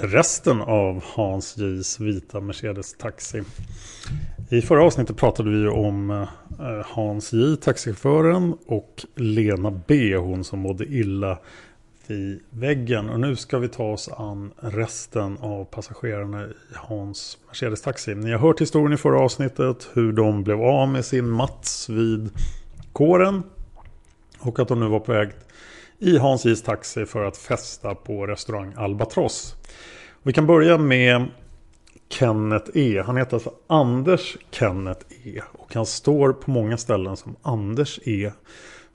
Resten av Hans J's vita Mercedes Taxi. I förra avsnittet pratade vi om eh, Hans J, taxichauffören och Lena B, hon som mådde illa vid väggen. Och nu ska vi ta oss an resten av passagerarna i Hans Mercedes Taxi. Ni har hört historien i förra avsnittet, hur de blev av med sin Mats vid kåren. Och att de nu var på väg i Hans J's taxi för att festa på restaurang Albatross. Vi kan börja med Kenneth E. Han heter alltså Anders Kenneth E. Och han står på många ställen som Anders E.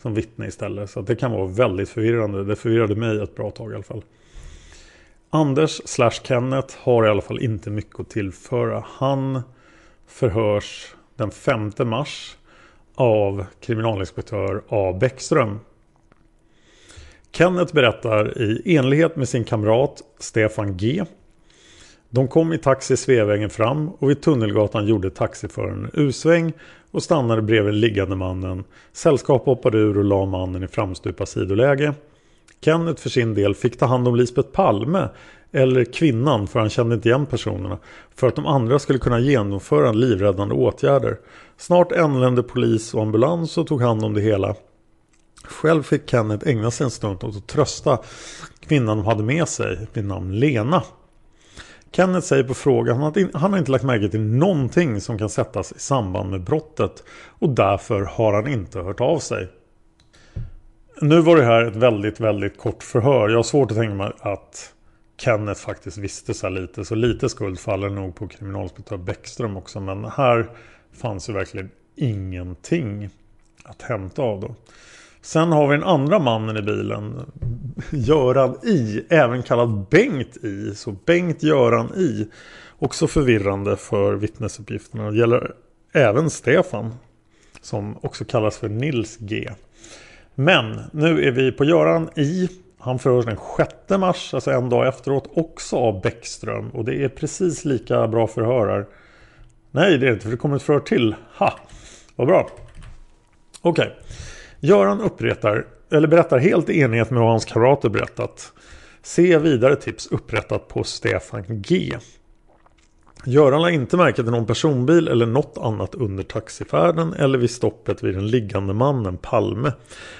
Som vittne istället. Så det kan vara väldigt förvirrande. Det förvirrade mig ett bra tag i alla fall. Anders slash Kenneth har i alla fall inte mycket att tillföra. Han förhörs den 5 mars av kriminalinspektör A. Bäckström. Kenneth berättar i enlighet med sin kamrat Stefan G. De kom i taxi Sveavägen fram och vid Tunnelgatan gjorde taxiföraren en U-sväng och stannade bredvid liggande mannen. Sällskap hoppade ur och la mannen i framstupa sidoläge. Kenneth för sin del fick ta hand om Lisbeth Palme eller kvinnan för han kände inte igen personerna för att de andra skulle kunna genomföra livräddande åtgärder. Snart anlände polis och ambulans och tog hand om det hela. Själv fick Kenneth ägna sig en stund åt att trösta kvinnan de hade med sig vid namn Lena. Kenneth säger på frågan att han har inte lagt märke till någonting som kan sättas i samband med brottet och därför har han inte hört av sig. Nu var det här ett väldigt, väldigt kort förhör. Jag har svårt att tänka mig att Kenneth faktiskt visste så här lite. Så lite skuld faller nog på kriminalinspektör Bäckström också. Men här fanns ju verkligen ingenting att hämta av då. Sen har vi den andra mannen i bilen. Göran I. Även kallad Bengt I. Så Bengt Göran I. Också förvirrande för vittnesuppgifterna. Det gäller även Stefan. Som också kallas för Nils G. Men nu är vi på Göran I. Han förhörs den 6 mars, alltså en dag efteråt, också av Bäckström. Och det är precis lika bra förhör Nej, det är det inte, för det kommer ett förhör till. Ha! Vad bra. Okej. Okay. Göran upprättar, eller berättar helt i enighet med vad hans kamrater berättat. Se vidare tips upprättat på Stefan G. Göran la inte märke till någon personbil eller något annat under taxifärden eller vid stoppet vid den liggande mannen Palme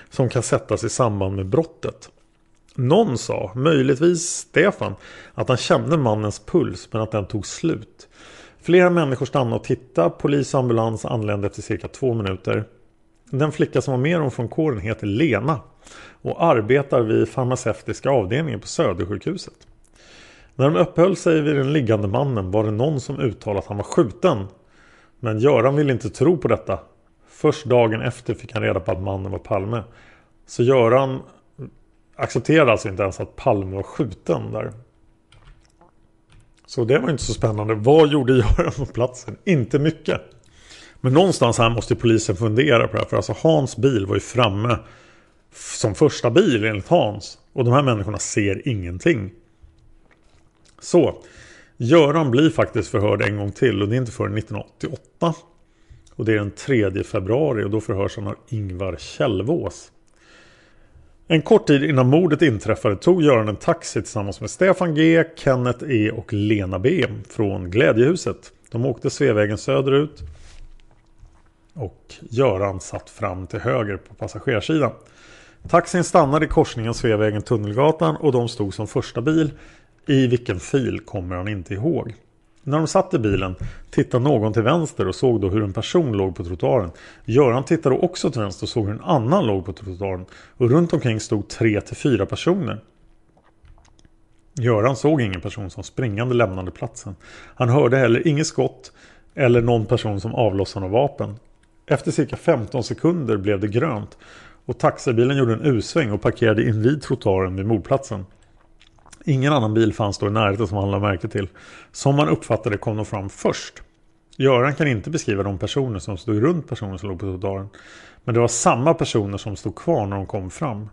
som kan sättas i samband med brottet. Någon sa, möjligtvis Stefan, att han kände mannens puls men att den tog slut. Flera människor stannade och tittade. Polis och ambulans anlände efter cirka två minuter. Den flicka som var med dem från kåren heter Lena och arbetar vid farmaceutiska avdelningen på Södersjukhuset. När de uppehöll sig vid den liggande mannen var det någon som uttalade att han var skjuten. Men Göran ville inte tro på detta. Först dagen efter fick han reda på att mannen var Palme. Så Göran accepterade alltså inte ens att Palme var skjuten där. Så det var inte så spännande. Vad gjorde Göran på platsen? Inte mycket. Men någonstans här måste polisen fundera på det här. För alltså Hans bil var ju framme som första bil enligt Hans. Och de här människorna ser ingenting. Så. Göran blir faktiskt förhörd en gång till och det är inte förrän 1988. Och det är den 3 februari och då förhörs han av Ingvar Källvås. En kort tid innan mordet inträffade tog Göran en taxi tillsammans med Stefan G, Kenneth E och Lena B från Glädjehuset. De åkte Sveavägen söderut och Göran satt fram till höger på passagerarsidan. Taxin stannade i korsningen Sveavägen Tunnelgatan och de stod som första bil. I vilken fil kommer han inte ihåg. När de satt i bilen tittade någon till vänster och såg då hur en person låg på trottoaren. Göran tittade också till vänster och såg hur en annan låg på trottoaren. Och runt omkring stod tre till fyra personer. Göran såg ingen person som springande lämnade platsen. Han hörde heller inget skott eller någon person som avlossade något vapen. Efter cirka 15 sekunder blev det grönt och taxibilen gjorde en U-sväng och parkerade invid trottoaren vid mordplatsen. Ingen annan bil fanns då i närheten som han lade märke till. Som man uppfattade kom de fram först. Göran kan inte beskriva de personer som stod runt personen som låg på trottoaren. Men det var samma personer som stod kvar när de kom fram.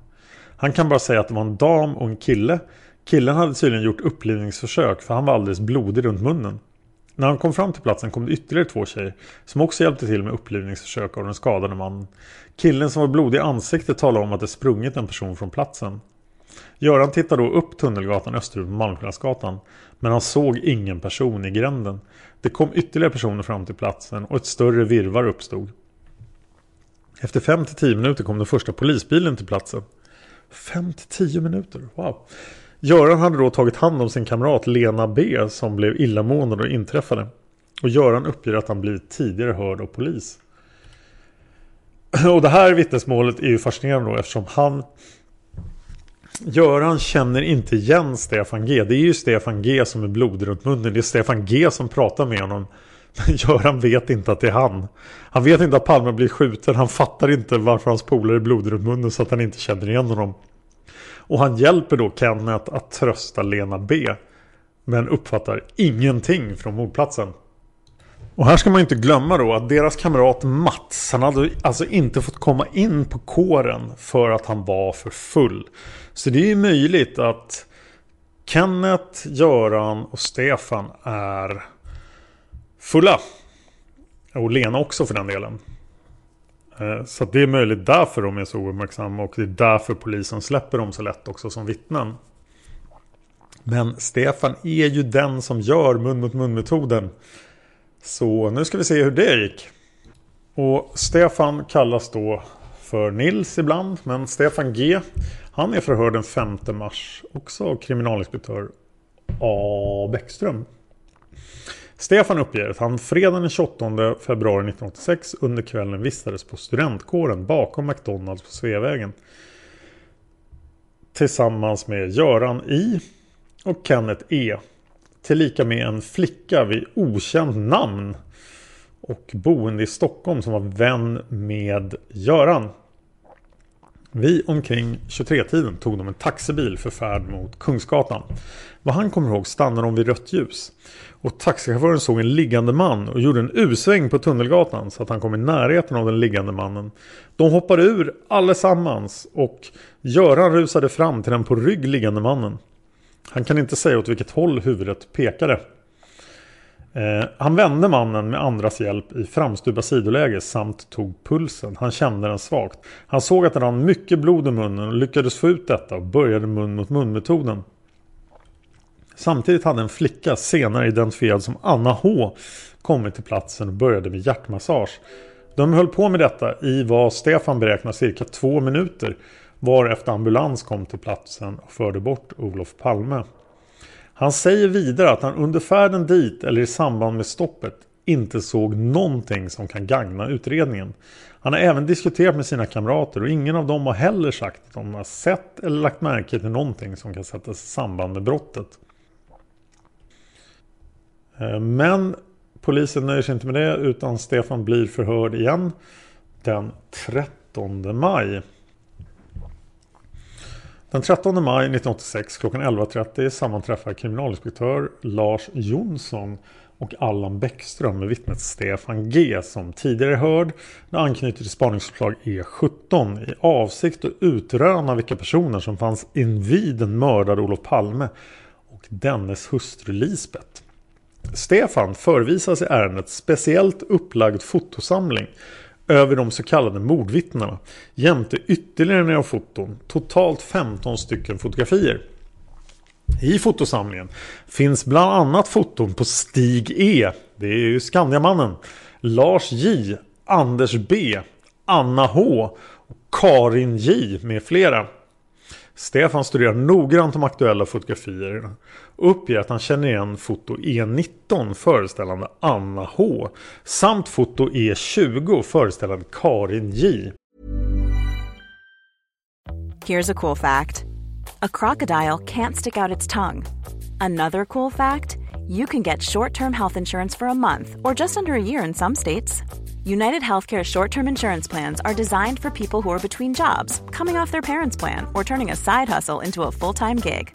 Han kan bara säga att det var en dam och en kille. Killen hade tydligen gjort upplivningsförsök för han var alldeles blodig runt munnen. När han kom fram till platsen kom det ytterligare två tjejer som också hjälpte till med upplivningsförsök av den skadade mannen. Killen som var blodig i ansiktet talade om att det sprungit en person från platsen. Göran tittade då upp Tunnelgatan österut på Malmskillnadsgatan. Men han såg ingen person i gränden. Det kom ytterligare personer fram till platsen och ett större virvar uppstod. Efter 5-10 minuter kom den första polisbilen till platsen. 5-10 minuter, wow. Göran hade då tagit hand om sin kamrat Lena B som blev illamående och inträffade. Och Göran uppger att han blivit tidigare hörd av polis. Och det här vittnesmålet är ju fascinerande då eftersom han Göran känner inte igen Stefan G. Det är ju Stefan G som är blodig runt munnen. Det är Stefan G som pratar med honom. Men Göran vet inte att det är han. Han vet inte att Palme blir skjuten. Han fattar inte varför hans polare är blodig runt munnen så att han inte känner igen honom. Och han hjälper då Kenneth att trösta Lena B. Men uppfattar ingenting från mordplatsen. Och här ska man inte glömma då att deras kamrat Mats, han hade alltså inte fått komma in på kåren för att han var för full. Så det är ju möjligt att Kenneth, Göran och Stefan är fulla. Och Lena också för den delen. Eh, så det är möjligt därför de är så ouppmärksamma och det är därför polisen släpper dem så lätt också som vittnen. Men Stefan är ju den som gör mun mot mun metoden. Så nu ska vi se hur det gick. Och Stefan kallas då för Nils ibland. Men Stefan G. Han är förhörd den 5 mars. Också av kriminalinspektör A. Bäckström. Stefan uppger att han fredagen den 28 februari 1986 under kvällen vistades på studentkåren bakom McDonalds på Sveavägen. Tillsammans med Göran I och Kenneth E. Tillika med en flicka vid okänt namn och boende i Stockholm som var vän med Göran. Vid omkring 23-tiden tog de en taxibil för färd mot Kungsgatan. Vad han kommer ihåg stannade de vid rött ljus. Och taxichauffören såg en liggande man och gjorde en U-sväng på Tunnelgatan så att han kom i närheten av den liggande mannen. De hoppade ur allesammans och Göran rusade fram till den på rygg liggande mannen. Han kan inte säga åt vilket håll huvudet pekade. Eh, han vände mannen med andras hjälp i framstupa sidoläge samt tog pulsen. Han kände den svagt. Han såg att det rann mycket blod i munnen och lyckades få ut detta och började mun mot mun metoden. Samtidigt hade en flicka, senare identifierad som Anna H, kommit till platsen och började med hjärtmassage. De höll på med detta i vad Stefan beräknar cirka två minuter varefter ambulans kom till platsen och förde bort Olof Palme. Han säger vidare att han under färden dit eller i samband med stoppet inte såg någonting som kan gagna utredningen. Han har även diskuterat med sina kamrater och ingen av dem har heller sagt att de har sett eller lagt märke till någonting som kan sättas i samband med brottet. Eh, men polisen nöjer sig inte med det utan Stefan blir förhörd igen den 13 maj. Den 13 maj 1986 klockan 11.30 sammanträffar kriminalinspektör Lars Jonsson och Allan Bäckström med vittnet Stefan G som tidigare hörd anknyter till spaningsuppslag E17 i avsikt att utröna vilka personer som fanns invid den mördade Olof Palme och dennes hustru Lisbeth. Stefan förvisas i ärendet speciellt upplagd fotosamling över de så kallade mordvittnena jämte ytterligare några foton, totalt 15 stycken fotografier. I fotosamlingen finns bland annat foton på Stig E. Det är ju Skandiamannen. Lars J. Anders B. Anna H. Karin J. med flera. Stefan studerar noggrant de aktuella fotografierna uppger att han känner igen foto E19 föreställande Anna H samt foto E20 föreställande Karin J. Here's a cool fact. A crocodile can't stick out its tongue. Another cool fact, you can get short-term health insurance for a month or just under a year in some states. United Healthcare short term insurance plans are designed for people who are between jobs, coming off their parents' plan, or turning a side hustle into a full time gig.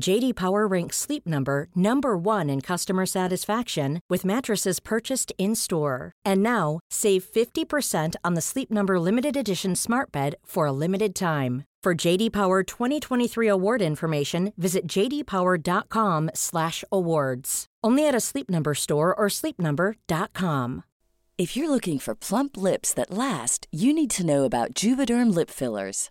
JD Power ranks Sleep Number number 1 in customer satisfaction with mattresses purchased in-store. And now, save 50% on the Sleep Number limited edition smart bed for a limited time. For JD Power 2023 award information, visit jdpower.com/awards. Only at a Sleep Number store or sleepnumber.com. If you're looking for plump lips that last, you need to know about Juvederm lip fillers.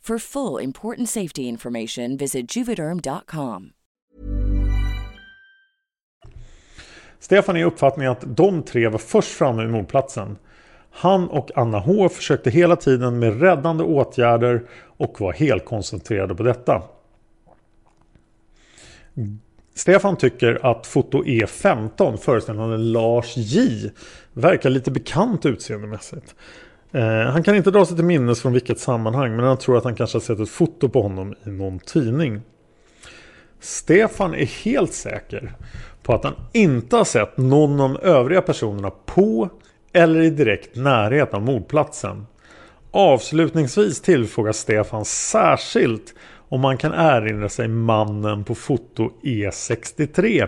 For full important safety information visit juvederm.com. Stefan är uppfattningen att de tre var först framme vid mordplatsen. Han och Anna H försökte hela tiden med räddande åtgärder och var helt koncentrerade på detta. Stefan tycker att foto E15 föreställande Lars J verkar lite bekant utseendemässigt. Eh, han kan inte dra sig till minnes från vilket sammanhang men han tror att han kanske har sett ett foto på honom i någon tidning. Stefan är helt säker på att han inte har sett någon av de övriga personerna på eller i direkt närhet av mordplatsen. Avslutningsvis tillfogar Stefan särskilt om man kan erinra sig mannen på foto E63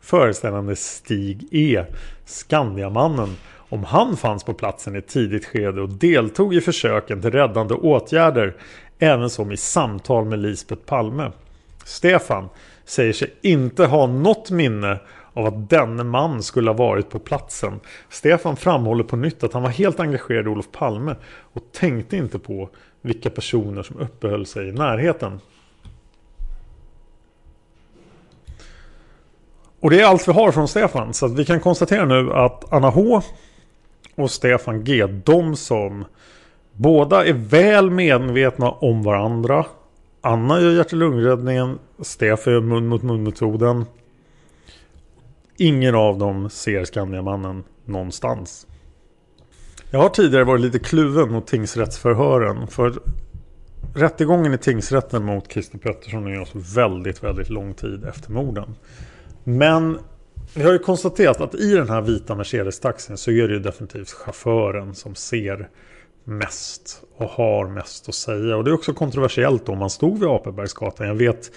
föreställande Stig E. Skandiamannen om han fanns på platsen i ett tidigt skede och deltog i försöken till räddande åtgärder även som i samtal med Lisbeth Palme. Stefan säger sig inte ha något minne av att denne man skulle ha varit på platsen. Stefan framhåller på nytt att han var helt engagerad i Olof Palme och tänkte inte på vilka personer som uppehöll sig i närheten. Och det är allt vi har från Stefan. Så vi kan konstatera nu att Anna H och Stefan G. De som båda är väl medvetna om varandra. Anna gör hjärt och lungräddningen. Stefan gör mun mot mun metoden. Ingen av dem ser Skandiamannen någonstans. Jag har tidigare varit lite kluven mot tingsrättsförhören. För rättegången i tingsrätten mot Christer Pettersson är alltså väldigt, väldigt lång tid efter morden. Men vi har ju konstaterat att i den här vita Mercedes-taxin så är det ju definitivt chauffören som ser mest och har mest att säga. Och det är också kontroversiellt om man stod vid Apelbergsgatan. Jag vet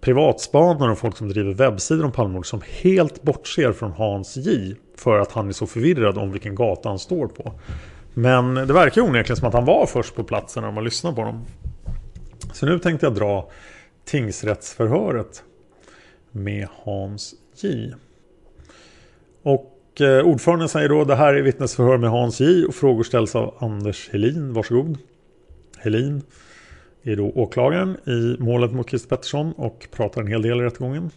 privatspanare och folk som driver webbsidor om Palmemord som helt bortser från Hans J. För att han är så förvirrad om vilken gata han står på. Men det verkar onekligen som att han var först på platsen när man lyssnar på honom. Så nu tänkte jag dra tingsrättsförhöret med Hans J. Och eh, ordföranden säger då det här är vittnesförhör med Hans J och frågor ställs av Anders Helin. Varsågod. Helin är då åklagaren i målet mot Christer Pettersson och pratar en hel del i rättegången.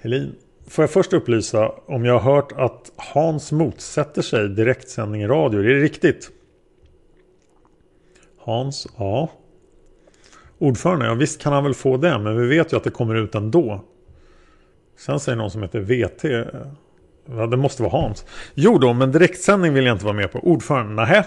Helin, får jag först upplysa om jag har hört att Hans motsätter sig direktsändning i radio. Är det riktigt? Hans, ja. Ordförande, ja visst kan han väl få det, men vi vet ju att det kommer ut ändå. Sen säger någon som heter VT. Eh, Ja, det måste vara Hans. Jo då, men direktsändning vill jag inte vara med på. Ordförande, nähä.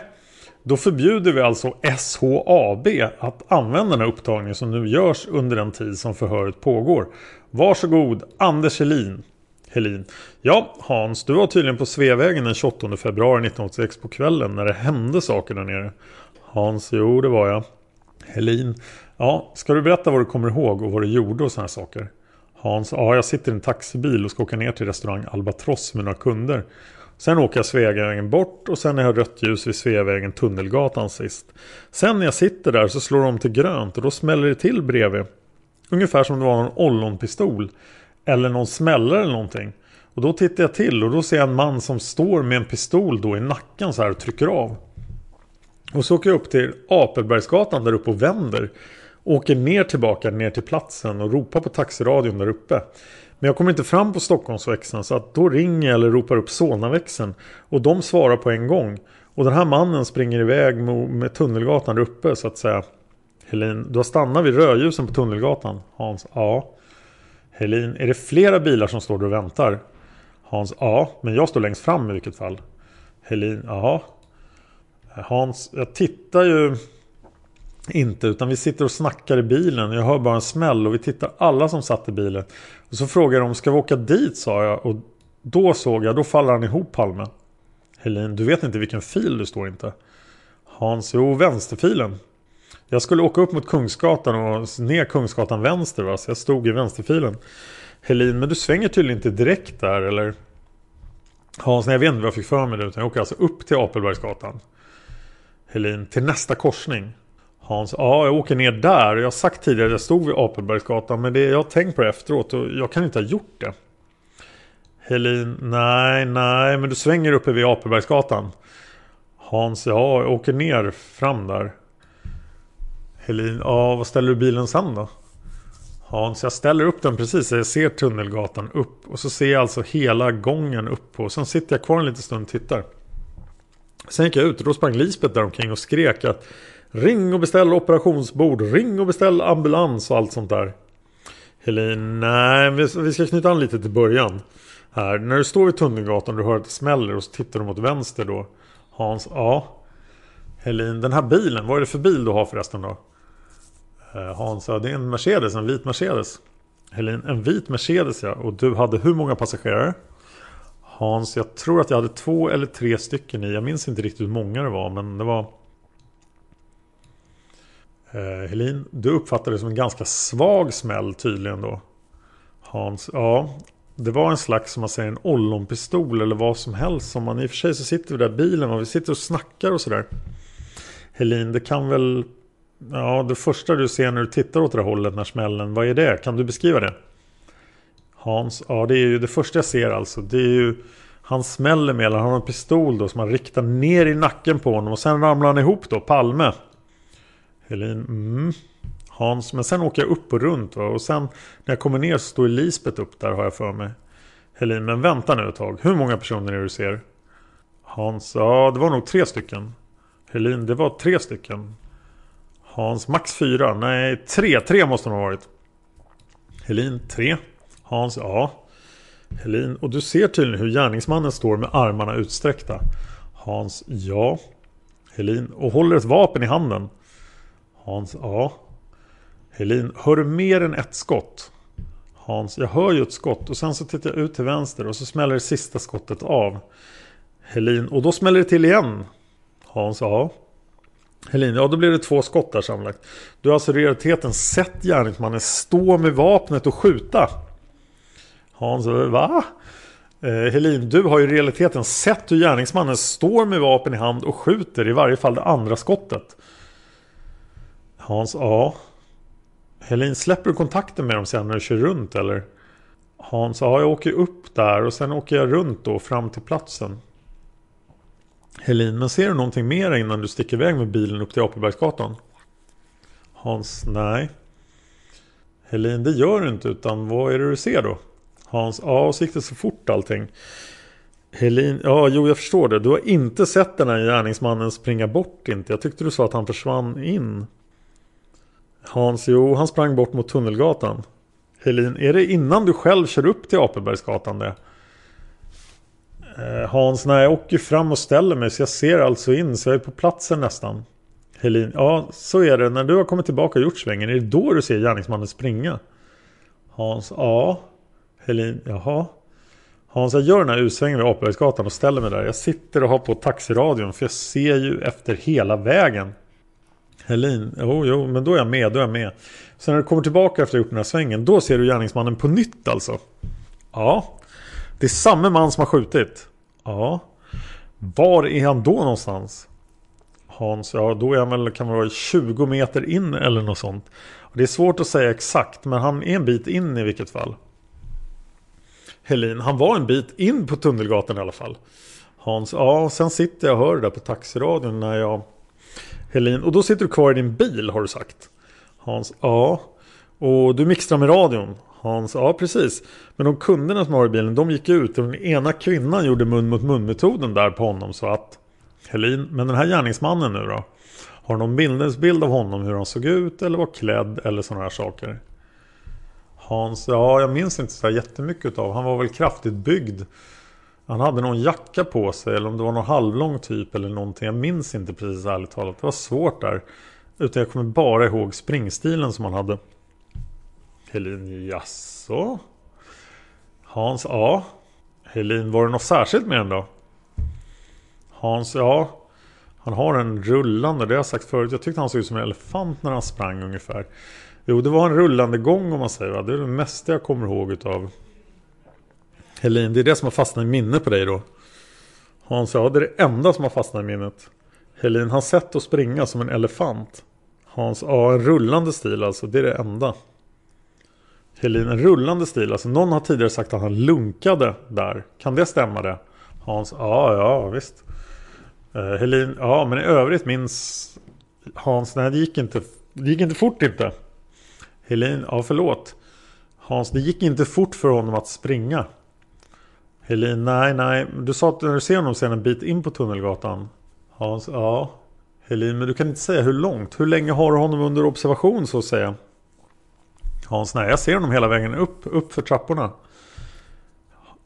Då förbjuder vi alltså SHAB att använda den här upptagningen som nu görs under den tid som förhöret pågår. Varsågod Anders Helin. Helin. Ja, Hans, du var tydligen på Sveavägen den 28 februari 1986 på kvällen när det hände saker där nere. Hans, jo det var jag. Helin. Ja, ska du berätta vad du kommer ihåg och vad du gjorde och sådana saker? Hans, ja jag sitter i en taxibil och ska åka ner till restaurang Albatross med några kunder. Sen åker jag Sveavägen bort och sen är jag rött ljus vid Sveavägen Tunnelgatan sist. Sen när jag sitter där så slår de till grönt och då smäller det till bredvid. Ungefär som det var någon ollonpistol. Eller någon smällare eller någonting. Och då tittar jag till och då ser jag en man som står med en pistol då i nacken så här och trycker av. Och så åker jag upp till Apelbergsgatan där uppe och vänder. Åker ner tillbaka ner till platsen och ropar på taxiradion där uppe. Men jag kommer inte fram på Stockholmsväxeln så att då ringer jag eller ropar upp Solnaväxeln. Och de svarar på en gång. Och den här mannen springer iväg med Tunnelgatan där uppe så att säga. Helin, du har stannat vid rödljusen på Tunnelgatan. Hans, ja. Helin, är det flera bilar som står där och väntar? Hans, ja. Men jag står längst fram i vilket fall. Helin, ja. Hans, jag tittar ju inte utan vi sitter och snackar i bilen. Jag hör bara en smäll och vi tittar alla som satt i bilen. Och så frågar de, ska vi åka dit sa jag. Och då såg jag, då faller han ihop Palme. Helin, du vet inte vilken fil du står inte. Hans, jo vänsterfilen. Jag skulle åka upp mot Kungsgatan och ner Kungsgatan vänster va? Så jag stod i vänsterfilen. Helin, men du svänger tydligen inte direkt där eller? Hans, nej jag vet inte vad jag fick för mig det. Utan jag åker alltså upp till Apelbergsgatan. Helin, till nästa korsning. Hans, ja jag åker ner där. Jag har sagt tidigare att jag stod vid Apelbergsgatan. Men det, jag har tänkt på det efteråt och jag kan inte ha gjort det. Helin, nej, nej, men du svänger uppe vid Apelbergsgatan. Hans, ja, jag åker ner fram där. Helin, ja, vad ställer du bilen sen då? Hans, jag ställer upp den precis. Jag ser Tunnelgatan upp. Och så ser jag alltså hela gången upp på. Sen sitter jag kvar en liten stund och tittar. Sen gick jag ut och då sprang Lisbeth där omkring och skrek att Ring och beställ operationsbord, ring och beställ ambulans och allt sånt där. Helin, nej vi ska knyta an lite till början. Här, när du står vid Tunnelgatan och du hör att det smäller och så tittar du mot vänster då. Hans, ja. Helin, den här bilen, vad är det för bil du har förresten då? Eh, Hans, ja det är en Mercedes, en vit Mercedes. Helin, en vit Mercedes ja. Och du hade hur många passagerare? Hans, jag tror att jag hade två eller tre stycken i. Jag minns inte riktigt hur många det var, men det var Eh, Helin, du uppfattade det som en ganska svag smäll tydligen då. Hans, ja. Det var en slags, som man säger, en ollonpistol eller vad som helst. Som man, I och för sig så sitter vi där i bilen och vi sitter och snackar och sådär. Helin, det kan väl... Ja, det första du ser när du tittar åt det hållet när smällen, vad är det? Kan du beskriva det? Hans, ja det är ju det första jag ser alltså. Det är ju... Han smäller med, eller han har en pistol då som han riktar ner i nacken på honom och sen ramlar han ihop då, Palme. Helin, mm. Hans, men sen åker jag upp och runt va? och sen när jag kommer ner så står Lisbeth upp där har jag för mig. Helin, men vänta nu ett tag. Hur många personer är det du ser? Hans, ja det var nog tre stycken. Helin, det var tre stycken. Hans, max fyra. Nej, tre. Tre måste de ha varit. Helin, tre. Hans, ja. Helin, och du ser tydligen hur gärningsmannen står med armarna utsträckta. Hans, ja. Helin, och håller ett vapen i handen. Hans, ja. Helin, hör du mer än ett skott? Hans, jag hör ju ett skott och sen så tittar jag ut till vänster och så smäller det sista skottet av. Helin, och då smäller det till igen. Hans, ja. Helin, ja då blir det två skott där sammanlagt. Du har alltså i realiteten sett gärningsmannen stå med vapnet och skjuta. Hans, va? Eh, Helin, du har ju i realiteten sett hur gärningsmannen står med vapen i hand och skjuter i varje fall det andra skottet. Hans, ja. Helin, släpper du kontakten med dem sen när du kör runt eller? Hans, ja jag åker upp där och sen åker jag runt då fram till platsen. Helin, men ser du någonting mer innan du sticker iväg med bilen upp till Apelbergsgatan? Hans, nej. Helin, det gör du inte utan vad är det du ser då? Hans, ja och så gick det så fort allting. Helin, ja jo jag förstår det. Du har inte sett den här gärningsmannen springa bort inte. Jag tyckte du sa att han försvann in. Hans, jo han sprang bort mot Tunnelgatan. Helin, är det innan du själv kör upp till Apelbergsgatan det? Eh, Hans, nej jag åker fram och ställer mig så jag ser alltså in så jag är på platsen nästan. Helin, ja så är det. När du har kommit tillbaka och gjort svängen, är det då du ser gärningsmannen springa? Hans, ja. Helin, jaha. Hans, jag gör den här utsvängen vid Apelbergsgatan och ställer mig där. Jag sitter och har på taxiradion för jag ser ju efter hela vägen. Helin, jo, jo, men då är jag med, då är jag med. Sen när du kommer tillbaka efter att ha gjort den här svängen, då ser du gärningsmannen på nytt alltså? Ja. Det är samma man som har skjutit? Ja. Var är han då någonstans? Hans, ja då är han väl, kan vara 20 meter in eller något sånt. Det är svårt att säga exakt, men han är en bit in i vilket fall. Helin, han var en bit in på Tunnelgatan i alla fall. Hans, ja, sen sitter jag och hör det där på taxiradion när jag... Helin, och då sitter du kvar i din bil har du sagt. Hans, ja. Och du mixtrar med radion. Hans, ja precis. Men de kunderna som har i bilen, de gick ut. Och den ena kvinnan gjorde mun mot mun metoden där på honom. Så att... Helin, men den här gärningsmannen nu då? Har du någon minnesbild av honom hur han såg ut eller var klädd eller sådana här saker? Hans, ja jag minns inte så jättemycket av. Han var väl kraftigt byggd. Han hade någon jacka på sig eller om det var någon halvlång typ eller någonting. Jag minns inte precis ärligt talat. Det var svårt där. Utan jag kommer bara ihåg springstilen som han hade. Helin, jaså? Hans, ja. Helin, var det något särskilt med den då? Hans, ja. Han har en rullande, det har jag sagt förut. Jag tyckte han såg ut som en elefant när han sprang ungefär. Jo, det var en rullande gång om man säger. Va? Det är det mesta jag kommer ihåg utav Helin. Det är det som har fastnat i minnet på dig då. Hans, ja det är det enda som har fastnat i minnet. Helin, han sett att springa som en elefant. Hans, ja en rullande stil alltså. Det är det enda. Helin, en rullande stil. Alltså någon har tidigare sagt att han lunkade där. Kan det stämma det? Hans, ja ja visst. Uh, Helin, ja men i övrigt minns Hans, nej det gick inte. Det gick inte fort inte. Helin, ja förlåt. Hans, det gick inte fort för honom att springa. Helin, nej, nej. Du sa att när du ser honom ser en bit in på Tunnelgatan. Hans, ja. Helin, men du kan inte säga hur långt. Hur länge har du honom under observation så att säga? Hans, nej, jag ser honom hela vägen upp, upp för trapporna.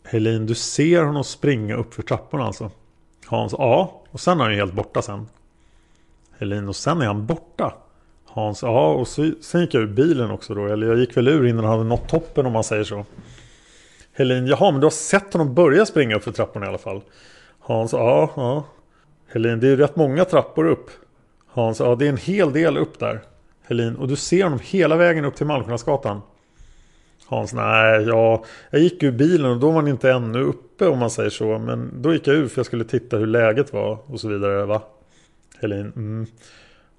Helin, du ser honom springa upp för trapporna alltså? Hans, ja. Och sen är han ju helt borta sen. Helin, och sen är han borta. Hans, ja och så, sen gick jag ur bilen också då. Eller jag gick väl ur innan han hade nått toppen om man säger så. Helin, jaha men du har sett honom börja springa upp för trapporna i alla fall. Hans, ja, ja. Helin, det är ju rätt många trappor upp. Hans, ja det är en hel del upp där. Helin, och du ser honom hela vägen upp till Malmskillnadsgatan. Hans, nej, ja, jag gick ur bilen och då var han inte ännu uppe om man säger så. Men då gick jag ur för jag skulle titta hur läget var och så vidare, va? Helin, mm.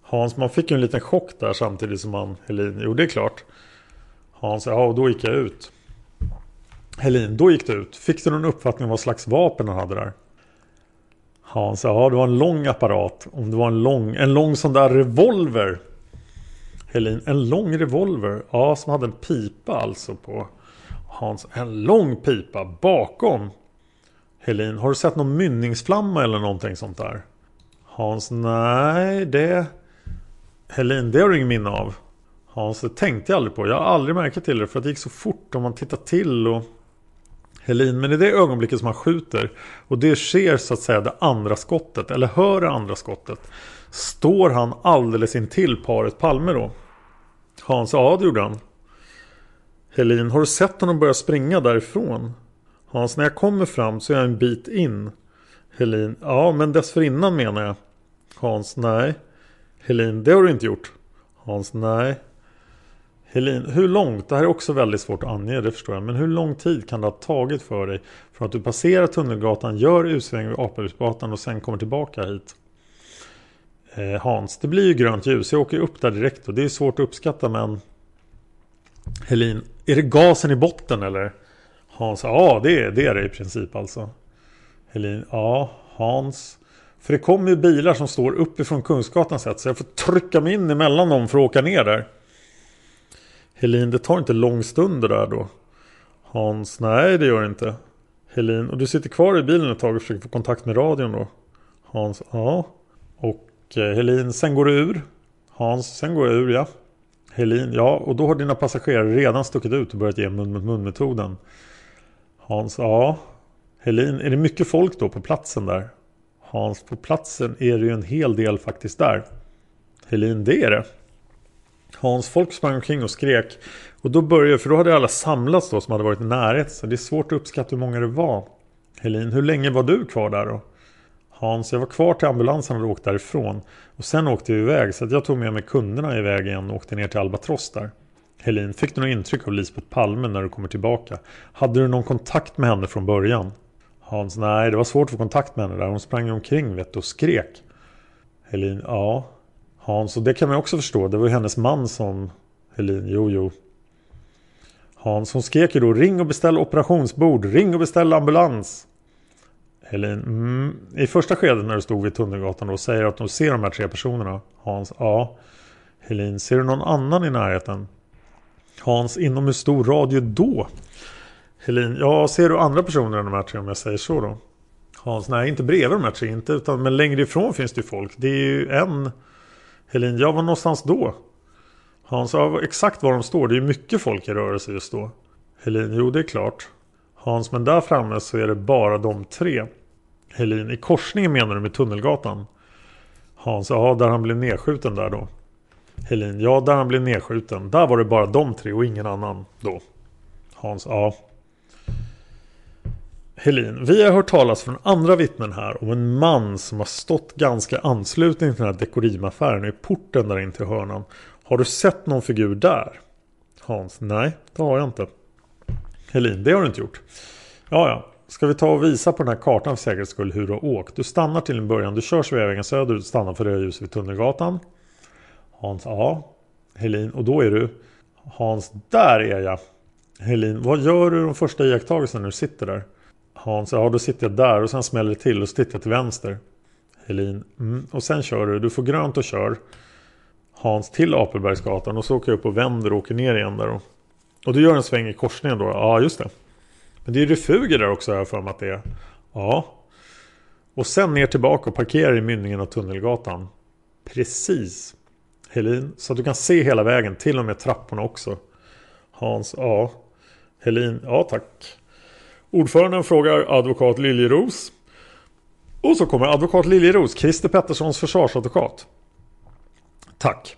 Hans, man fick ju en liten chock där samtidigt som han, Helin, jo det är klart. Hans, ja och då gick jag ut. Helin, då gick du ut. Fick du någon uppfattning om vad slags vapen han hade där? Hans, ja det var en lång apparat. Om det var en lång, en lång sån där revolver. Helin, en lång revolver. Ja, som hade en pipa alltså på. Hans, en lång pipa bakom. Helin, har du sett någon mynningsflamma eller någonting sånt där? Hans, nej det... Helin, det har du ingen minne av. Hans, det tänkte jag aldrig på. Jag har aldrig märkt till det för att det gick så fort om man tittar till och... Helin, men i det ögonblicket som han skjuter och det sker så att säga det andra skottet eller hör det andra skottet. Står han alldeles intill paret Palme då? Hans, ja det gjorde han. Helin, har du sett honom börja springa därifrån? Hans, när jag kommer fram så är jag en bit in. Helin, ja men dessförinnan menar jag. Hans, nej. Helin, det har du inte gjort. Hans, nej. Helin, hur långt? Det här är också väldigt svårt att ange, det förstår jag. Men hur lång tid kan det ha tagit för dig från att du passerar Tunnelgatan, gör utsväng vid Apelhusgatan och sen kommer tillbaka hit? Eh, Hans, det blir ju grönt ljus. Jag åker upp där direkt och det är svårt att uppskatta men... Helin, är det gasen i botten eller? Hans, ja det är det, är det i princip alltså. Helin, ja, Hans. För det kommer ju bilar som står uppifrån Kungsgatan sett så jag får trycka mig in emellan dem för att åka ner där. Helin, det tar inte lång stund det där då. Hans, nej det gör det inte. Helin, och du sitter kvar i bilen ett tag och försöker få kontakt med radion då? Hans, ja. Och eh, Helin, sen går du ur? Hans, sen går jag ur ja. Helin, ja och då har dina passagerare redan stuckit ut och börjat ge mun mot mun metoden. Hans, ja. Helin, är det mycket folk då på platsen där? Hans, på platsen är det ju en hel del faktiskt där. Helin, det är det. Hans folk sprang omkring och skrek. Och då började, för då hade alla samlats då som hade varit i närhet. Så det är svårt att uppskatta hur många det var. Helin, hur länge var du kvar där då? Hans, jag var kvar till ambulansen och åkte därifrån. Och sen åkte vi iväg så att jag tog med mig kunderna iväg igen och åkte ner till Albatross där. Helin, fick du något intryck av Lisbeth Palme när du kommer tillbaka? Hade du någon kontakt med henne från början? Hans, nej det var svårt att få kontakt med henne där. Hon sprang omkring vet du, och skrek. Helin, ja. Hans, och det kan man också förstå. Det var ju hennes man som... Helin, jo jo. Hans, hon skrek ju då ring och beställ operationsbord, ring och beställ ambulans. Helin, mm, i första skedet när du stod vid Tunnelgatan då säger att de ser de här tre personerna. Hans, ja. Helin, ser du någon annan i närheten? Hans, inom hur stor radie då? Helin, ja ser du andra personer än de här tre om jag säger så då? Hans, nej inte bredvid de här tre inte utan men längre ifrån finns det ju folk. Det är ju en Helin, ja var någonstans då? Hans, ja exakt var de står. Det är ju mycket folk i rörelse just då. Helin, jo det är klart. Hans, men där framme så är det bara de tre. Helin, i korsningen menar du med Tunnelgatan? Hans, ja där han blev nedskjuten där då. Helin, ja där han blev nedskjuten. Där var det bara de tre och ingen annan då. Hans, ja. Helin, vi har hört talas från andra vittnen här om en man som har stått ganska ansluten till den här dekorimaffären i porten där in till hörnan. Har du sett någon figur där? Hans, nej det har jag inte. Helin, det har du inte gjort. Ja, ja. Ska vi ta och visa på den här kartan för säkerhets skull hur du har åkt? Du stannar till en början. Du kör Sveavägen söderut, stannar för rödljus vid Tunnelgatan. Hans, ja. Helin, och då är du... Hans, där är jag. Helin, vad gör du de första iakttagelserna när du sitter där? Hans, ja då sitter jag där och sen smäller det till och så tittar jag till vänster. Helin, mm. och sen kör du. Du får grönt och kör. Hans till Apelbergsgatan och så åker jag upp och vänder och åker ner igen där. Och, och du gör en sväng i korsningen då? Ja, just det. Men det är refuger där också har jag för mig att det är. Ja. Och sen ner tillbaka och parkerar i mynningen av Tunnelgatan. Precis. Helin, så att du kan se hela vägen, till och med trapporna också. Hans, ja. Helin, ja tack. Ordföranden frågar advokat Liljeros. Och så kommer advokat Liljeros, Christer Petterssons försvarsadvokat. Tack.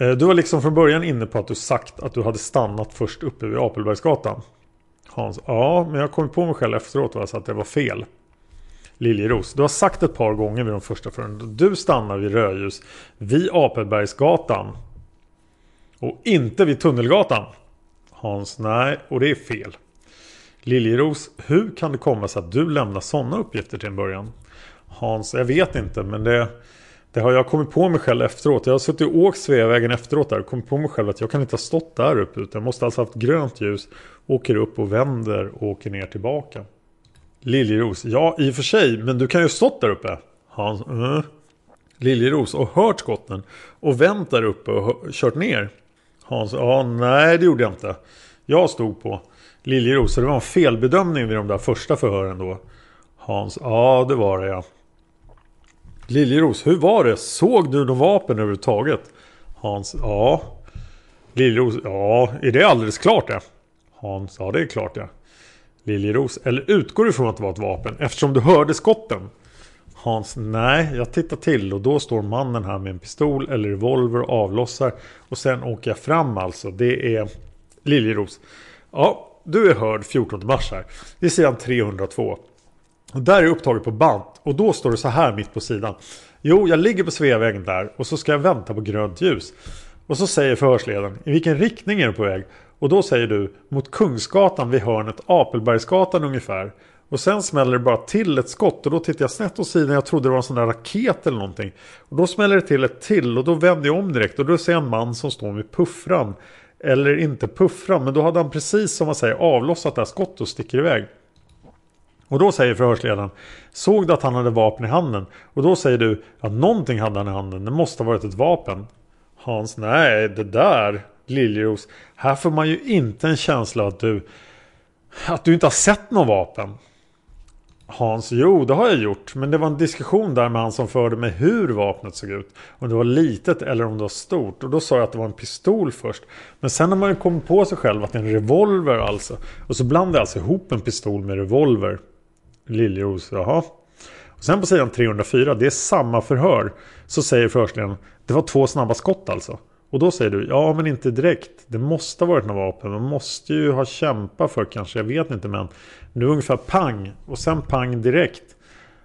Eh, du var liksom från början inne på att du sagt att du hade stannat först uppe vid Apelbergsgatan. Hans, ja, men jag kom på mig själv efteråt och sa att det var fel. Liljeros, du har sagt ett par gånger vid de första förhören. Du stannar vid rödljus vid Apelbergsgatan. Och inte vid Tunnelgatan. Hans, nej, och det är fel. Liljeros, hur kan det komma sig att du lämnar sådana uppgifter till en början? Hans, jag vet inte men det, det har jag kommit på mig själv efteråt. Jag har suttit och åkt Sveavägen efteråt där och kommit på mig själv att jag kan inte ha stått där uppe utan jag måste alltså ha haft grönt ljus, åker upp och vänder och åker ner tillbaka. Liljeros, ja i och för sig men du kan ju ha stått där uppe. Hans, mm. Liljeros och hört skotten och vänt där uppe och kört ner. Hans, ja nej det gjorde jag inte. Jag stod på Liljeros, så det var en felbedömning vid de där första förhören då. Hans, ja det var det ja. Liljeros, hur var det? Såg du något vapen överhuvudtaget? Hans, ja. Liljeros, ja, är det alldeles klart det? Hans, ja det är klart det. Liljeros, eller utgår du ifrån att det var ett vapen eftersom du hörde skotten? Hans, nej, jag tittar till och då står mannen här med en pistol eller revolver och avlossar. Och sen åker jag fram alltså. Det är Liljeros. Ja, du är hörd 14 mars här. Det är sidan 302. Och där är upptaget på band. Och då står det så här mitt på sidan. Jo, jag ligger på Sveavägen där och så ska jag vänta på grönt ljus. Och så säger förhörsledaren, i vilken riktning är du på väg? Och då säger du, mot Kungsgatan vid hörnet Apelbergsgatan ungefär. Och sen smäller det bara till ett skott och då tittar jag snett åt sidan. Jag trodde det var en sån där raket eller någonting. Och då smäller det till ett till och då vänder jag om direkt och då ser jag en man som står med puffran. Eller inte puffra, men då hade han precis som man säger avlossat det här skottet och sticker iväg. Och då säger förhörsledaren Såg du att han hade vapen i handen? Och då säger du att någonting hade han i handen. Det måste ha varit ett vapen. Hans, nej det där Liljeros. Här får man ju inte en känsla att du att du inte har sett något vapen. Hans, jo det har jag gjort. Men det var en diskussion där med han som förde mig hur vapnet såg ut. Om det var litet eller om det var stort. Och då sa jag att det var en pistol först. Men sen har man ju kommit på sig själv att det är en revolver alltså. Och så blandade jag alltså ihop en pistol med revolver. Liljeros, jaha. Och sen på sidan 304, det är samma förhör. Så säger förhörsledaren, det var två snabba skott alltså. Och då säger du, ja men inte direkt. Det måste ha varit något vapen. Man måste ju ha kämpat för kanske, jag vet inte men. Nu ungefär pang och sen pang direkt.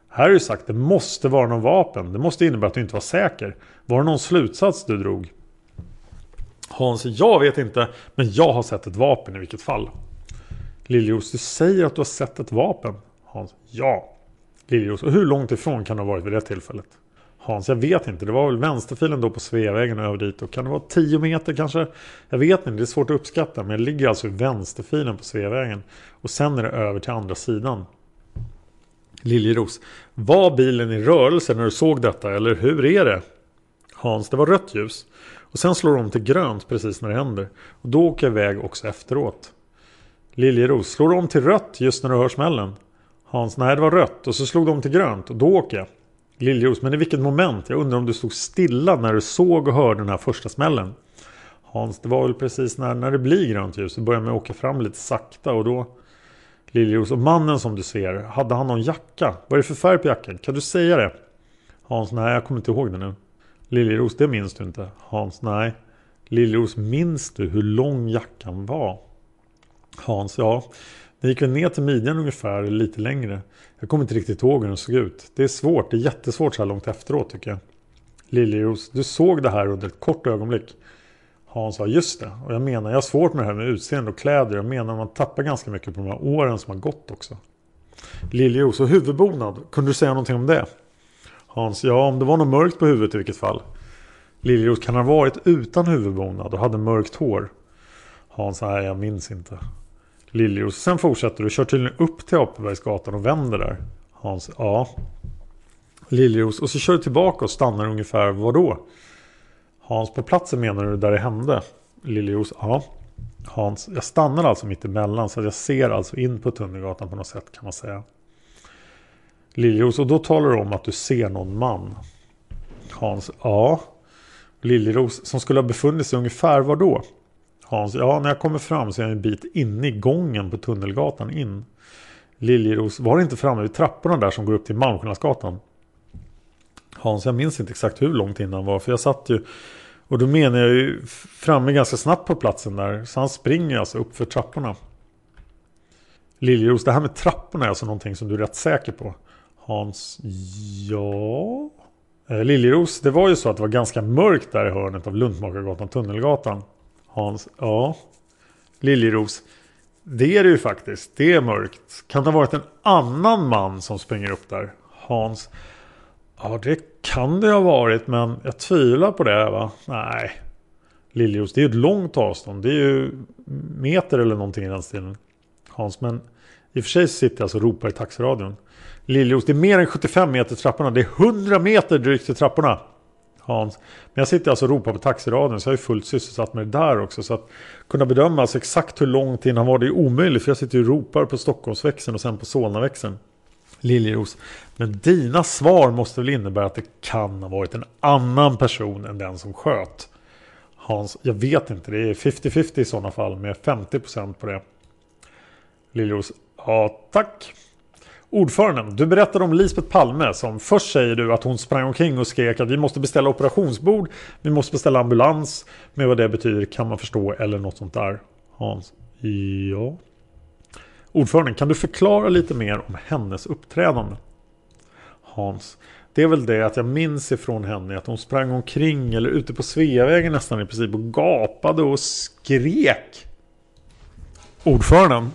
Här är ju sagt, det måste vara något vapen. Det måste innebära att du inte var säker. Var det någon slutsats du drog? Hans, jag vet inte. Men jag har sett ett vapen i vilket fall. Liljos, du säger att du har sett ett vapen. Hans, ja. Liljos, och hur långt ifrån kan du ha varit vid det tillfället? Hans, jag vet inte. Det var väl vänsterfilen då på Sveavägen över dit. Och kan det vara 10 meter kanske? Jag vet inte, det är svårt att uppskatta. Men jag ligger alltså i vänsterfilen på Sveavägen. Och sen är det över till andra sidan. Liljeros. Var bilen i rörelse när du såg detta? Eller hur är det? Hans, det var rött ljus. Och sen slår de till grönt precis när det händer. Och då åker jag iväg också efteråt. Liljeros, slår de till rött just när du hör smällen? Hans, nej det var rött. Och så slog de till grönt och då åker jag. Liljeros, men i vilket moment? Jag undrar om du stod stilla när du såg och hörde den här första smällen. Hans, det var väl precis när, när det blir grönt ljus. det börjar man åka fram lite sakta och då... Liljeros, och mannen som du ser, hade han någon jacka? Vad är det för färg på jackan? Kan du säga det? Hans, nej jag kommer inte ihåg det nu. Liljeros, det minns du inte. Hans, nej. Liljeros, minns du hur lång jackan var? Hans, ja. Den gick väl ner till midjan ungefär, lite längre. Jag kommer inte riktigt ihåg hur den såg ut. Det är svårt, det är jättesvårt så här långt efteråt tycker jag. Liljeros, du såg det här under ett kort ögonblick. Hans sa just det. Och jag menar, jag har svårt med det här med utseende och kläder. Jag menar man tappar ganska mycket på de här åren som har gått också. Liljeros, och huvudbonad. Kunde du säga någonting om det? Hans, ja om det var något mörkt på huvudet i vilket fall. Liljeros, kan ha varit utan huvudbonad och hade mörkt hår? Hans, nej jag minns inte. Liljeros. Sen fortsätter du, kör tydligen upp till Apelbergsgatan och vänder där. Hans, ja. Liljeros. Och så kör du tillbaka och stannar ungefär var då? Hans, på platsen menar du där det hände? Liljeros, ja. Hans, jag stannar alltså mitt emellan så att jag ser alltså in på Tunnelgatan på något sätt kan man säga. Liljeros, och då talar du om att du ser någon man. Hans, ja. Liljeros, som skulle ha befunnit sig ungefär var då? Hans, ja när jag kommer fram så är jag en bit inne i gången på Tunnelgatan in. Liljeros, var det inte framme vid trapporna där som går upp till Malmskillnadsgatan? Hans, jag minns inte exakt hur långt innan var för jag satt ju och då menar jag ju framme ganska snabbt på platsen där. Så han springer alltså upp för trapporna. Liljeros, det här med trapporna är alltså någonting som du är rätt säker på. Hans, ja... Eh, Liljeros, det var ju så att det var ganska mörkt där i hörnet av Luntmakargatan, Tunnelgatan. Hans, ja. Liljeros. Det är det ju faktiskt. Det är mörkt. Kan det ha varit en annan man som springer upp där? Hans. Ja, det kan det ha varit, men jag tvivlar på det. va? Nej. Liljeros, det är ju ett långt avstånd. Det är ju meter eller någonting i den stilen. Hans, men i och för sig sitter jag alltså och ropar i taxiradion. Liljeros, det är mer än 75 meter trapporna. Det är 100 meter drygt till trapporna. Hans. Men jag sitter alltså och ropar på taxiradion så jag är fullt sysselsatt med det där också. Så att kunna bedöma alltså exakt hur långt innan var det är omöjligt. För jag sitter och ropar på Stockholmsväxeln och sen på Solnaväxeln. Liljeros. Men dina svar måste väl innebära att det kan ha varit en annan person än den som sköt. Hans, jag vet inte. Det är 50-50 i sådana fall med 50% på det. Liljeros. Ja, tack. Ordföranden, du berättade om Lisbeth Palme som först säger du att hon sprang omkring och skrek att vi måste beställa operationsbord, vi måste beställa ambulans. Med vad det betyder kan man förstå eller något sånt där. Hans. Ja. Ordföranden, kan du förklara lite mer om hennes uppträdande? Hans. Det är väl det att jag minns ifrån henne att hon sprang omkring eller ute på Sveavägen nästan i princip och gapade och skrek. Ordföranden.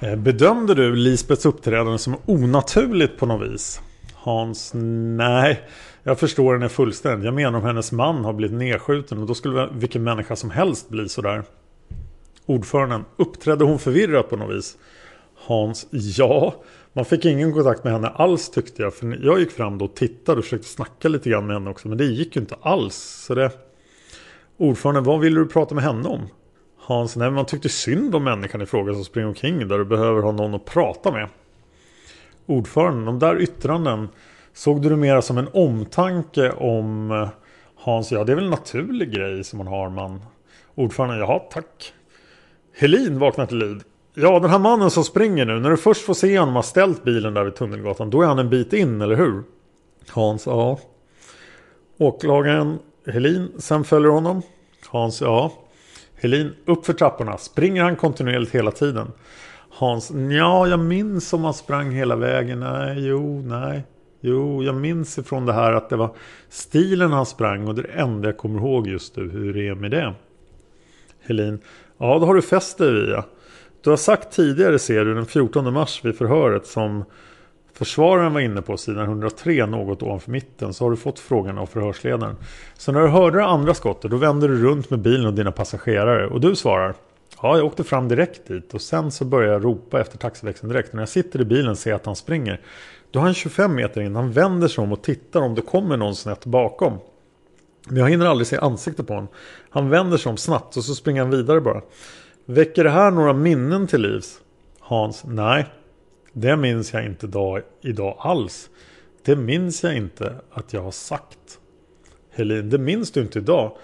Eh, bedömde du Lisbets uppträdande som onaturligt på något vis? Hans, nej. Jag förstår henne fullständigt. Jag menar om hennes man har blivit nedskjuten och då skulle vilken människa som helst bli sådär. Ordföranden, uppträdde hon förvirrat på något vis? Hans, ja. Man fick ingen kontakt med henne alls tyckte jag. För jag gick fram då och tittade och försökte snacka lite grann med henne också. Men det gick ju inte alls. Så det... Ordföranden, vad ville du prata med henne om? Hans, nej man tyckte synd om människan i fråga som springer omkring där du behöver ha någon att prata med. Ordföranden, de där yttranden Såg du det mera som en omtanke om eh, Hans? Ja, det är väl en naturlig grej som man har man. Ordföranden, jaha, tack. Helin vaknar till liv. Ja, den här mannen som springer nu. När du först får se honom ha ställt bilen där vid Tunnelgatan. Då är han en bit in, eller hur? Hans, ja. Åklagaren Helin, sen följer honom. Hans, ja. Helin, upp för trapporna. Springer han kontinuerligt hela tiden? Hans, ja, jag minns om han sprang hela vägen. Nej, jo, nej. Jo, jag minns ifrån det här att det var stilen han sprang och det är det enda jag kommer ihåg just nu hur det är med det. Helin. Ja, då har du fäst dig vid ja. Du har sagt tidigare ser du den 14 mars vid förhöret som försvararen var inne på sidan 103 något ovanför mitten så har du fått frågan av förhörsledaren. Så när du hörde det andra skottet då vänder du runt med bilen och dina passagerare och du svarar Ja, jag åkte fram direkt dit och sen så började jag ropa efter taxiväxeln direkt. När jag sitter i bilen ser jag att han springer. Då har han 25 meter in. Han vänder sig om och tittar om det kommer någon snett bakom. Men jag hinner aldrig se ansiktet på honom. Han vänder sig om snabbt och så springer han vidare bara. Väcker det här några minnen till livs? Hans, nej. Det minns jag inte idag, idag alls. Det minns jag inte att jag har sagt. Helin, det minns du inte idag.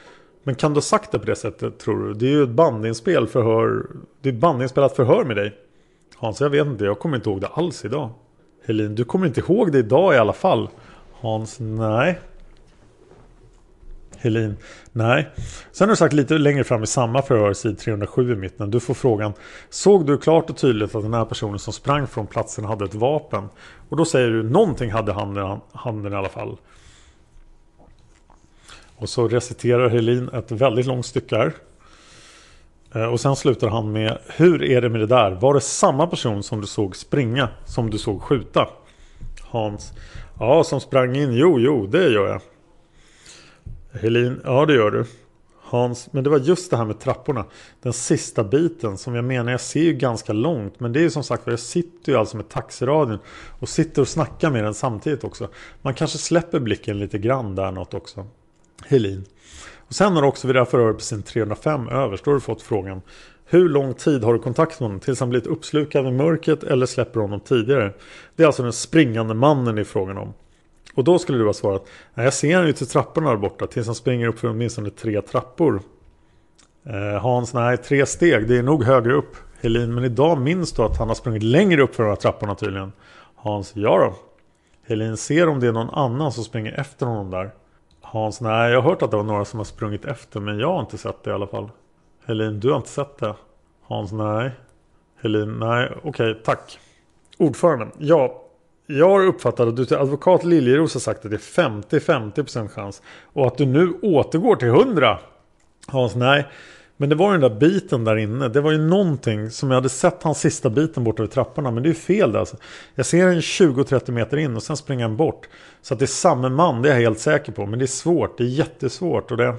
Men kan du ha sagt det på det sättet tror du? Det är ju ett bandinspel förhör. Det är ett bandinspelat förhör med dig. Hans, jag vet inte. Jag kommer inte ihåg det alls idag. Helin, du kommer inte ihåg det idag i alla fall. Hans, nej. Helin, nej. Sen har du sagt lite längre fram i samma förhör, sid 307 i mitten. Du får frågan. Såg du klart och tydligt att den här personen som sprang från platsen hade ett vapen? Och då säger du någonting hade handen, handen i alla fall. Och så reciterar Helin ett väldigt långt stycke här. Eh, och sen slutar han med Hur är det med det där? Var det samma person som du såg springa som du såg skjuta? Hans Ja, som sprang in. Jo, jo, det gör jag. Helin Ja, det gör du. Hans, men det var just det här med trapporna. Den sista biten som jag menar, jag ser ju ganska långt. Men det är ju som sagt jag sitter ju alltså med taxiradion. Och sitter och snackar med den samtidigt också. Man kanske släpper blicken lite grann där något också. Helin. Och sen har du också vid det här förhöret på sin 305 överst, då har du fått frågan hur lång tid har du kontakt med honom tills han blivit uppslukad i mörkret eller släpper honom tidigare? Det är alltså den springande mannen i frågan om. Och då skulle du ha svarat Nej, jag ser honom ju i trapporna där borta tills han springer upp för åtminstone tre trappor. Eh, Hans, nej, tre steg, det är nog högre upp. Helin, men idag minns du att han har sprungit längre upp för de här trapporna tydligen. Hans, ja då. Helin, ser om det är någon annan som springer efter honom där. Hans, nej jag har hört att det var några som har sprungit efter men jag har inte sett det i alla fall. Helin, du har inte sett det? Hans, nej. Helin, nej, okej, okay, tack. Ordföranden, ja. Jag har uppfattat att du till advokat Liljeros har sagt att det är 50-50% chans. Och att du nu återgår till 100. Hans, nej. Men det var ju den där biten där inne. Det var ju någonting som jag hade sett hans sista biten bort över trapporna. Men det är ju fel där alltså. Jag ser en 20-30 meter in och sen springer han bort. Så att det är samma man, det är jag helt säker på. Men det är svårt, det är jättesvårt. Och det...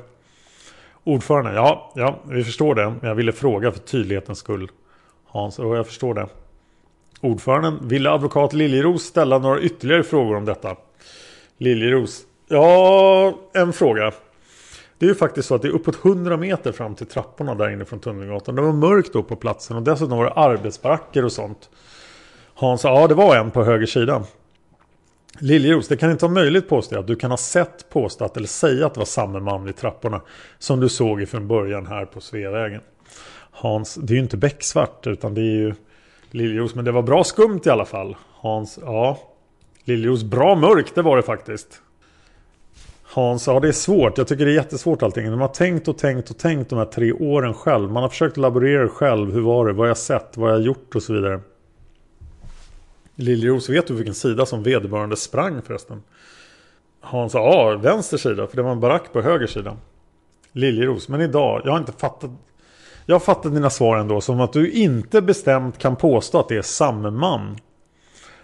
Ordförande, ja, ja, vi förstår det. Men jag ville fråga för tydlighetens skull. Hans, och jag förstår det. Ordföranden, ville advokat Liljeros ställa några ytterligare frågor om detta? Liljeros, ja, en fråga. Det är ju faktiskt så att det är uppåt 100 meter fram till trapporna där inne från Tunnelgatan. Det var mörkt då på platsen och dessutom var det arbetsbaracker och sånt. Hans sa, ja det var en på höger sida. Liljeros, det kan inte vara möjligt påstå att du kan ha sett påstått eller säga att det var samma man vid trapporna som du såg ifrån början här på Sveavägen. Hans, det är ju inte becksvart utan det är ju Liljeros, men det var bra skumt i alla fall. Hans, ja. Liljeros, bra mörkt det var det faktiskt. Hans, ja det är svårt. Jag tycker det är jättesvårt allting. De har tänkt och tänkt och tänkt de här tre åren själv. Man har försökt laborera själv. Hur var det? Vad har jag sett? Vad har jag gjort? Och så vidare. Liljeros, vet du vilken sida som vederbörande sprang förresten? Hans ja, vänster sida. För det var en barack på höger sida. Liljeros, men idag, jag har inte fattat. Jag fattar dina svar ändå som att du inte bestämt kan påstå att det är samme man.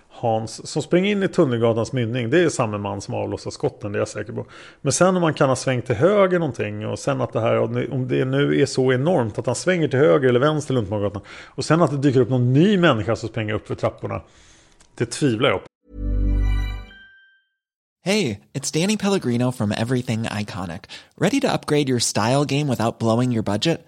Hans som springer in i Tunnelgatans mynning. Det är samma man som avlossar skotten, det är jag säker på. Men sen om man kan ha svängt till höger någonting och sen att det här, om det nu är så enormt att han svänger till höger eller vänster Luntmansgatan. Och sen att det dyker upp någon ny människa som springer upp för trapporna. Det tvivlar jag på. Hej, it's Danny Pellegrino from Everything Iconic. Ready to upgrade your style game without blowing your budget?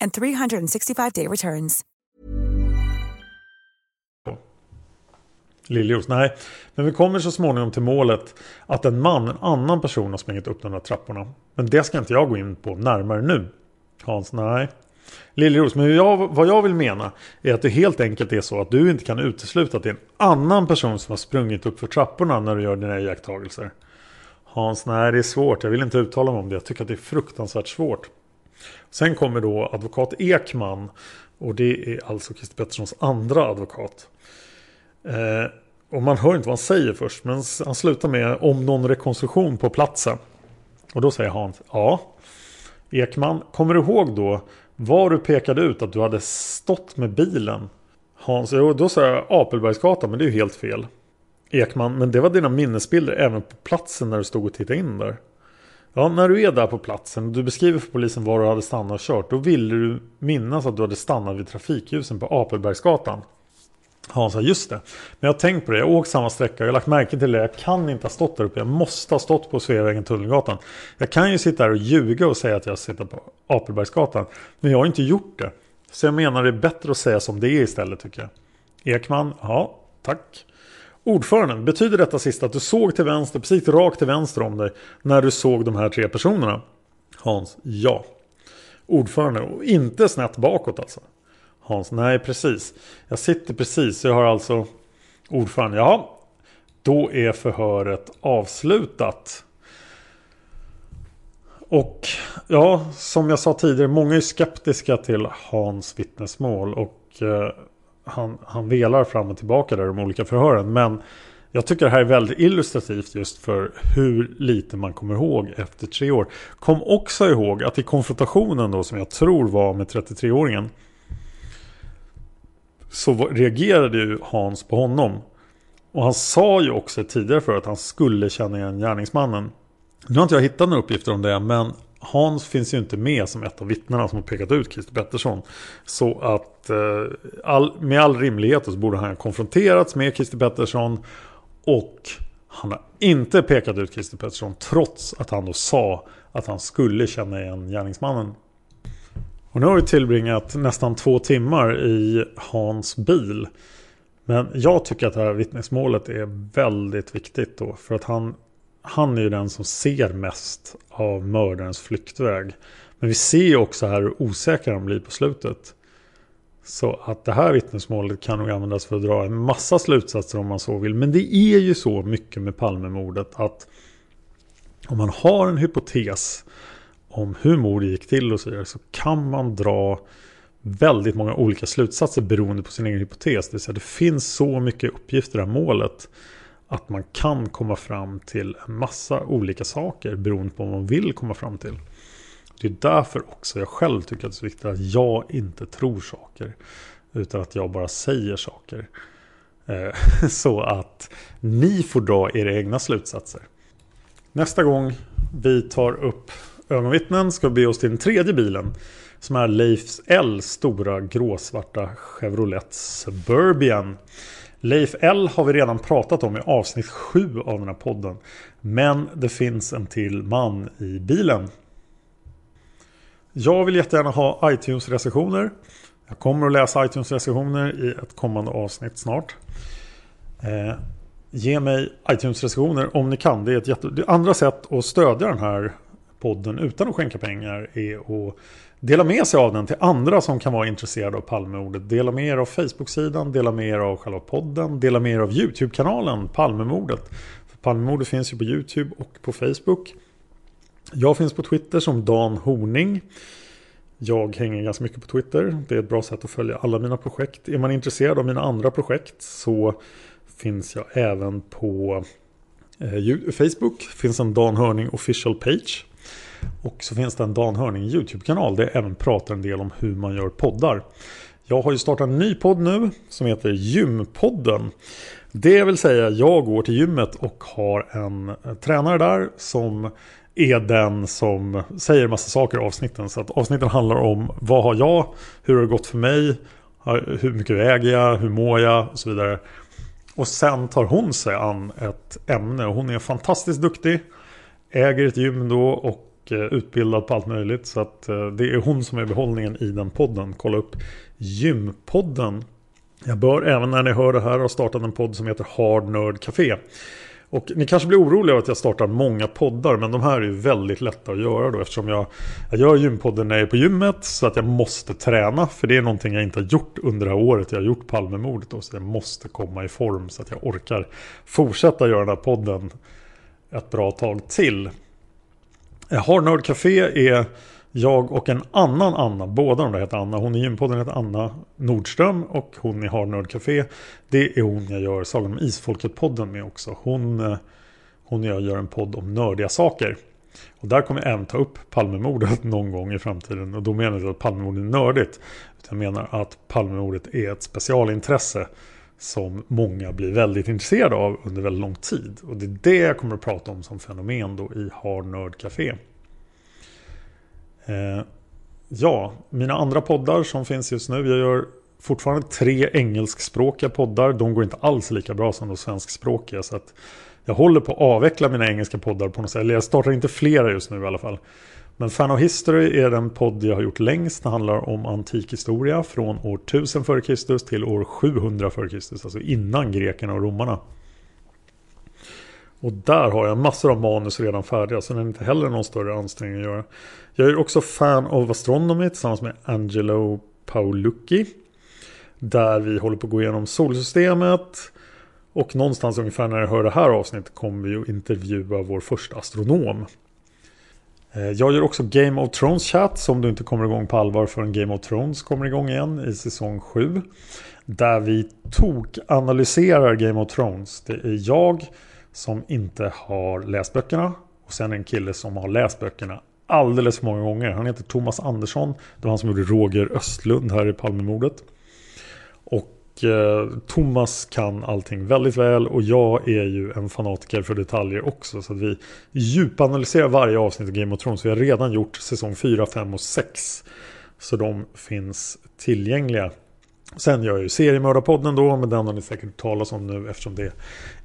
and 365-day returns. Liljos, nej. Men vi kommer så småningom till målet att en man, en annan person har sprungit upp de där trapporna. Men det ska inte jag gå in på närmare nu. Hans, nej. Liljeros, men jag, vad jag vill mena är att det helt enkelt är så att du inte kan utesluta att det är en annan person som har sprungit upp för trapporna när du gör dina iakttagelser. Hans, nej det är svårt. Jag vill inte uttala mig om det. Jag tycker att det är fruktansvärt svårt. Sen kommer då advokat Ekman. Och det är alltså Christer Petterssons andra advokat. Eh, och man hör inte vad han säger först. Men han slutar med om någon rekonstruktion på platsen. Och då säger Hans, ja. Ekman, kommer du ihåg då var du pekade ut att du hade stått med bilen? Hans, jo, då sa jag Apelbergsgatan, men det är ju helt fel. Ekman, men det var dina minnesbilder även på platsen när du stod och tittade in där. Ja, när du är där på platsen och du beskriver för polisen var du hade stannat och kört. Då ville du minnas att du hade stannat vid trafikljusen på Apelbergsgatan. Han sa just det. Men jag har tänkt på det. Jag har åkt samma sträcka. Jag har lagt märke till det. Jag kan inte ha stått där uppe. Jag måste ha stått på Sveavägen Tunnelgatan. Jag kan ju sitta här och ljuga och säga att jag sitter på Apelbergsgatan. Men jag har inte gjort det. Så jag menar det är bättre att säga som det är istället tycker jag. Ekman, ja, tack. Ordföranden, betyder detta sista att du såg till vänster, precis rakt till vänster om dig när du såg de här tre personerna? Hans, ja. Ordförande, och inte snett bakåt alltså. Hans, nej precis. Jag sitter precis, jag har alltså ordförande. Ja, då är förhöret avslutat. Och ja, som jag sa tidigare, många är skeptiska till Hans vittnesmål. Och eh, han, han velar fram och tillbaka där de olika förhören. Men jag tycker det här är väldigt illustrativt just för hur lite man kommer ihåg efter tre år. Kom också ihåg att i konfrontationen då som jag tror var med 33-åringen så reagerade ju Hans på honom. Och han sa ju också tidigare för att han skulle känna igen gärningsmannen. Nu har inte jag hittat några uppgifter om det men Hans finns ju inte med som ett av vittnena som har pekat ut Christer Pettersson. Så att eh, all, med all rimlighet så borde han ha konfronterats med Christer Pettersson. Och han har inte pekat ut Christer Pettersson trots att han då sa att han skulle känna igen gärningsmannen. Och nu har vi tillbringat nästan två timmar i Hans bil. Men jag tycker att det här vittnesmålet är väldigt viktigt då. För att han, han är ju den som ser mest av mördarens flyktväg. Men vi ser ju också här hur osäker han blir på slutet. Så att det här vittnesmålet kan nog användas för att dra en massa slutsatser om man så vill. Men det är ju så mycket med Palmemordet att om man har en hypotes om hur mordet gick till och så vidare så kan man dra väldigt många olika slutsatser beroende på sin egen hypotes. Det vill säga det finns så mycket uppgifter i det här målet att man kan komma fram till en massa olika saker beroende på vad man vill komma fram till. Det är därför också jag själv tycker att det är så viktigt att jag inte tror saker. Utan att jag bara säger saker. Eh, så att ni får dra era egna slutsatser. Nästa gång vi tar upp ögonvittnen ska vi be oss till den tredje bilen. Som är Leifs L stora gråsvarta Chevrolet Suburbian. Leif L har vi redan pratat om i avsnitt 7 av den här podden. Men det finns en till man i bilen. Jag vill jättegärna ha iTunes-recensioner. Jag kommer att läsa iTunes-recensioner i ett kommande avsnitt snart. Eh, ge mig iTunes-recensioner om ni kan. Det är ett jätte... det andra sätt att stödja den här podden utan att skänka pengar är att dela med sig av den till andra som kan vara intresserade av Palmemordet. Dela med er av Facebook-sidan, dela med er av själva podden, dela med er av YouTube-kanalen Palmemordet. För Palmemordet finns ju på YouTube och på Facebook. Jag finns på Twitter som Dan Horning. Jag hänger ganska mycket på Twitter. Det är ett bra sätt att följa alla mina projekt. Är man intresserad av mina andra projekt så finns jag även på eh, Facebook. Det finns en Dan Hörning official page. Och så finns det en Dan Hörning YouTube-kanal där jag även pratar en del om hur man gör poddar. Jag har ju startat en ny podd nu som heter Gympodden. Det vill säga jag går till gymmet och har en tränare där som är den som säger massa saker i avsnitten. Så att avsnitten handlar om vad har jag, hur har det gått för mig, hur mycket väger jag, hur mår jag och så vidare. Och sen tar hon sig an ett ämne och hon är fantastiskt duktig. Äger ett gym då och Eh, utbildad på allt möjligt. Så att eh, det är hon som är behållningen i den podden. Kolla upp Gympodden. Jag bör även när ni hör det här ha startat en podd som heter Hard Nerd Café. Och ni kanske blir oroliga av att jag startar många poddar men de här är ju väldigt lätta att göra då eftersom jag, jag gör gympodden när jag är på gymmet så att jag måste träna för det är någonting jag inte har gjort under det här året jag har gjort Palmemordet då så jag måste komma i form så att jag orkar fortsätta göra den här podden ett bra tag till. Eh, Hard Café är jag och en annan Anna, båda de där heter Anna. Hon i gympodden heter Anna Nordström och hon i Hard Nerd Café. Det är hon jag gör Sagan om Isfolket-podden med också. Hon, eh, hon och jag gör en podd om nördiga saker. Och där kommer jag även ta upp Palmemordet någon gång i framtiden. Och då menar jag inte att Palmemordet är nördigt. Utan jag menar att Palmemordet är ett specialintresse som många blir väldigt intresserade av under väldigt lång tid. Och det är det jag kommer att prata om som fenomen då i Hard Nerd Café. Eh, ja, mina andra poddar som finns just nu. Jag gör fortfarande tre engelskspråkiga poddar. De går inte alls lika bra som de svenskspråkiga. Så att jag håller på att avveckla mina engelska poddar på något sätt. Eller jag startar inte flera just nu i alla fall. Men Fan of History är den podd jag har gjort längst. Det handlar om antik historia från år 1000 f.Kr. till år 700 f.Kr. Alltså innan grekerna och romarna. Och där har jag massor av manus redan färdiga så det är inte heller någon större ansträngning att göra. Jag är också fan av Astronomy tillsammans med Angelo Paolucci. Där vi håller på att gå igenom solsystemet. Och någonstans ungefär när jag hör det här avsnittet kommer vi att intervjua vår första astronom. Eh, jag gör också Game of Thrones chat som du inte kommer igång på allvar förrän Game of Thrones kommer igång igen i säsong 7. Där vi tok-analyserar Game of Thrones. Det är jag som inte har läst böckerna och sen en kille som har läst böckerna alldeles för många gånger. Han heter Thomas Andersson. Det var han som gjorde Roger Östlund här i Palmemordet. Och eh, Thomas kan allting väldigt väl och jag är ju en fanatiker för detaljer också. Så att vi djupanalyserar varje avsnitt av Game of Thrones. Vi har redan gjort säsong 4, 5 och 6. Så de finns tillgängliga. Sen gör jag ju seriemördarpodden då, men den har ni säkert talat om nu eftersom det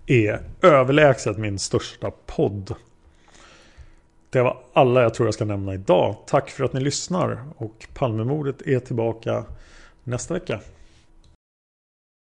är överlägset min största podd. Det var alla jag tror jag ska nämna idag. Tack för att ni lyssnar och Palmemordet är tillbaka nästa vecka.